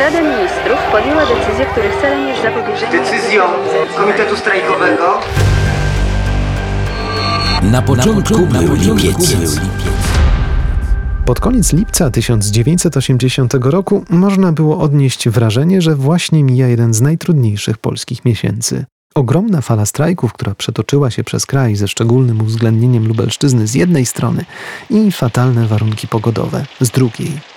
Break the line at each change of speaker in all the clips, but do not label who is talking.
Rada Ministrów podjęła decyzję, których celem jest zapobieżenie...
Decyzją Komitetu Strajkowego
Na początku, był lipiec.
Pod koniec lipca 1980 roku można było odnieść wrażenie, że właśnie mija jeden z najtrudniejszych polskich miesięcy. Ogromna fala strajków, która przetoczyła się przez kraj ze szczególnym uwzględnieniem Lubelszczyzny z jednej strony i fatalne warunki pogodowe z drugiej.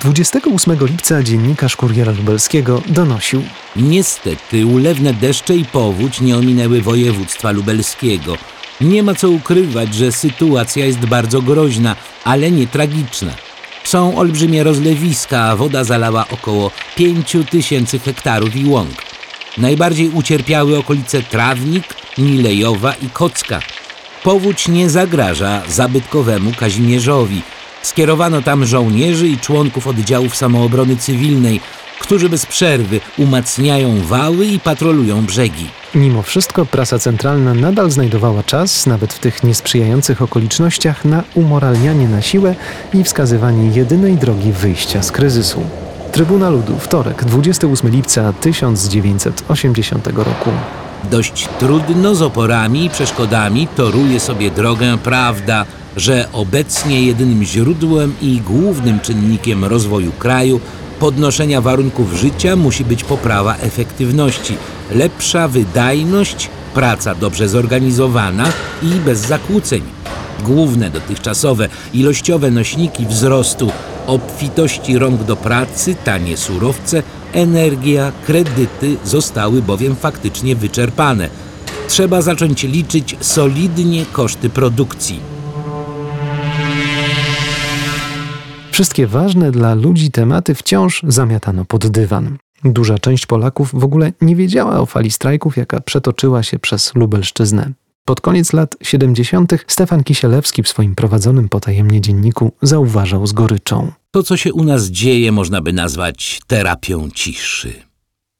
28 lipca dziennikarz Kuriera Lubelskiego donosił
Niestety ulewne deszcze i powódź nie ominęły województwa lubelskiego. Nie ma co ukrywać, że sytuacja jest bardzo groźna, ale nie tragiczna. Są olbrzymie rozlewiska, a woda zalała około 5 tysięcy hektarów i łąk. Najbardziej ucierpiały okolice Trawnik, Milejowa i Kocka. Powódź nie zagraża zabytkowemu Kazimierzowi. Skierowano tam żołnierzy i członków oddziałów samoobrony cywilnej, którzy bez przerwy umacniają wały i patrolują brzegi.
Mimo wszystko prasa centralna nadal znajdowała czas, nawet w tych niesprzyjających okolicznościach, na umoralnianie na siłę i wskazywanie jedynej drogi wyjścia z kryzysu. Trybuna Ludu, wtorek, 28 lipca 1980 roku.
Dość trudno z oporami i przeszkodami toruje sobie drogę prawda, że obecnie jedynym źródłem i głównym czynnikiem rozwoju kraju, podnoszenia warunków życia musi być poprawa efektywności, lepsza wydajność, praca dobrze zorganizowana i bez zakłóceń. Główne dotychczasowe ilościowe nośniki wzrostu obfitości rąk do pracy, tanie surowce, energia, kredyty zostały bowiem faktycznie wyczerpane. Trzeba zacząć liczyć solidnie koszty produkcji.
Wszystkie ważne dla ludzi tematy wciąż zamiatano pod dywan. Duża część Polaków w ogóle nie wiedziała o fali strajków, jaka przetoczyła się przez Lubelszczyznę. Pod koniec lat 70. Stefan Kisielewski w swoim prowadzonym potajemnie dzienniku zauważał z goryczą.
To, co się u nas dzieje, można by nazwać terapią ciszy.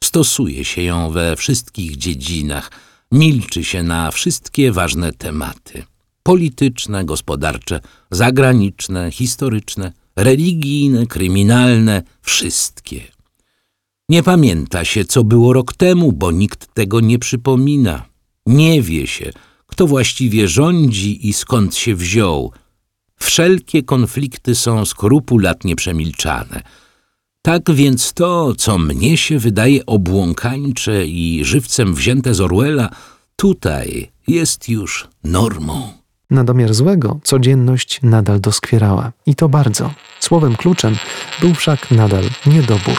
Stosuje się ją we wszystkich dziedzinach, milczy się na wszystkie ważne tematy polityczne, gospodarcze, zagraniczne, historyczne, religijne, kryminalne wszystkie. Nie pamięta się, co było rok temu, bo nikt tego nie przypomina. Nie wie się, kto właściwie rządzi i skąd się wziął. Wszelkie konflikty są skrupulatnie przemilczane. Tak więc to, co mnie się wydaje obłąkańcze i żywcem wzięte z Orwella, tutaj jest już normą.
Na domiar złego codzienność nadal doskwierała. I to bardzo. Słowem kluczem był wszak nadal niedobór.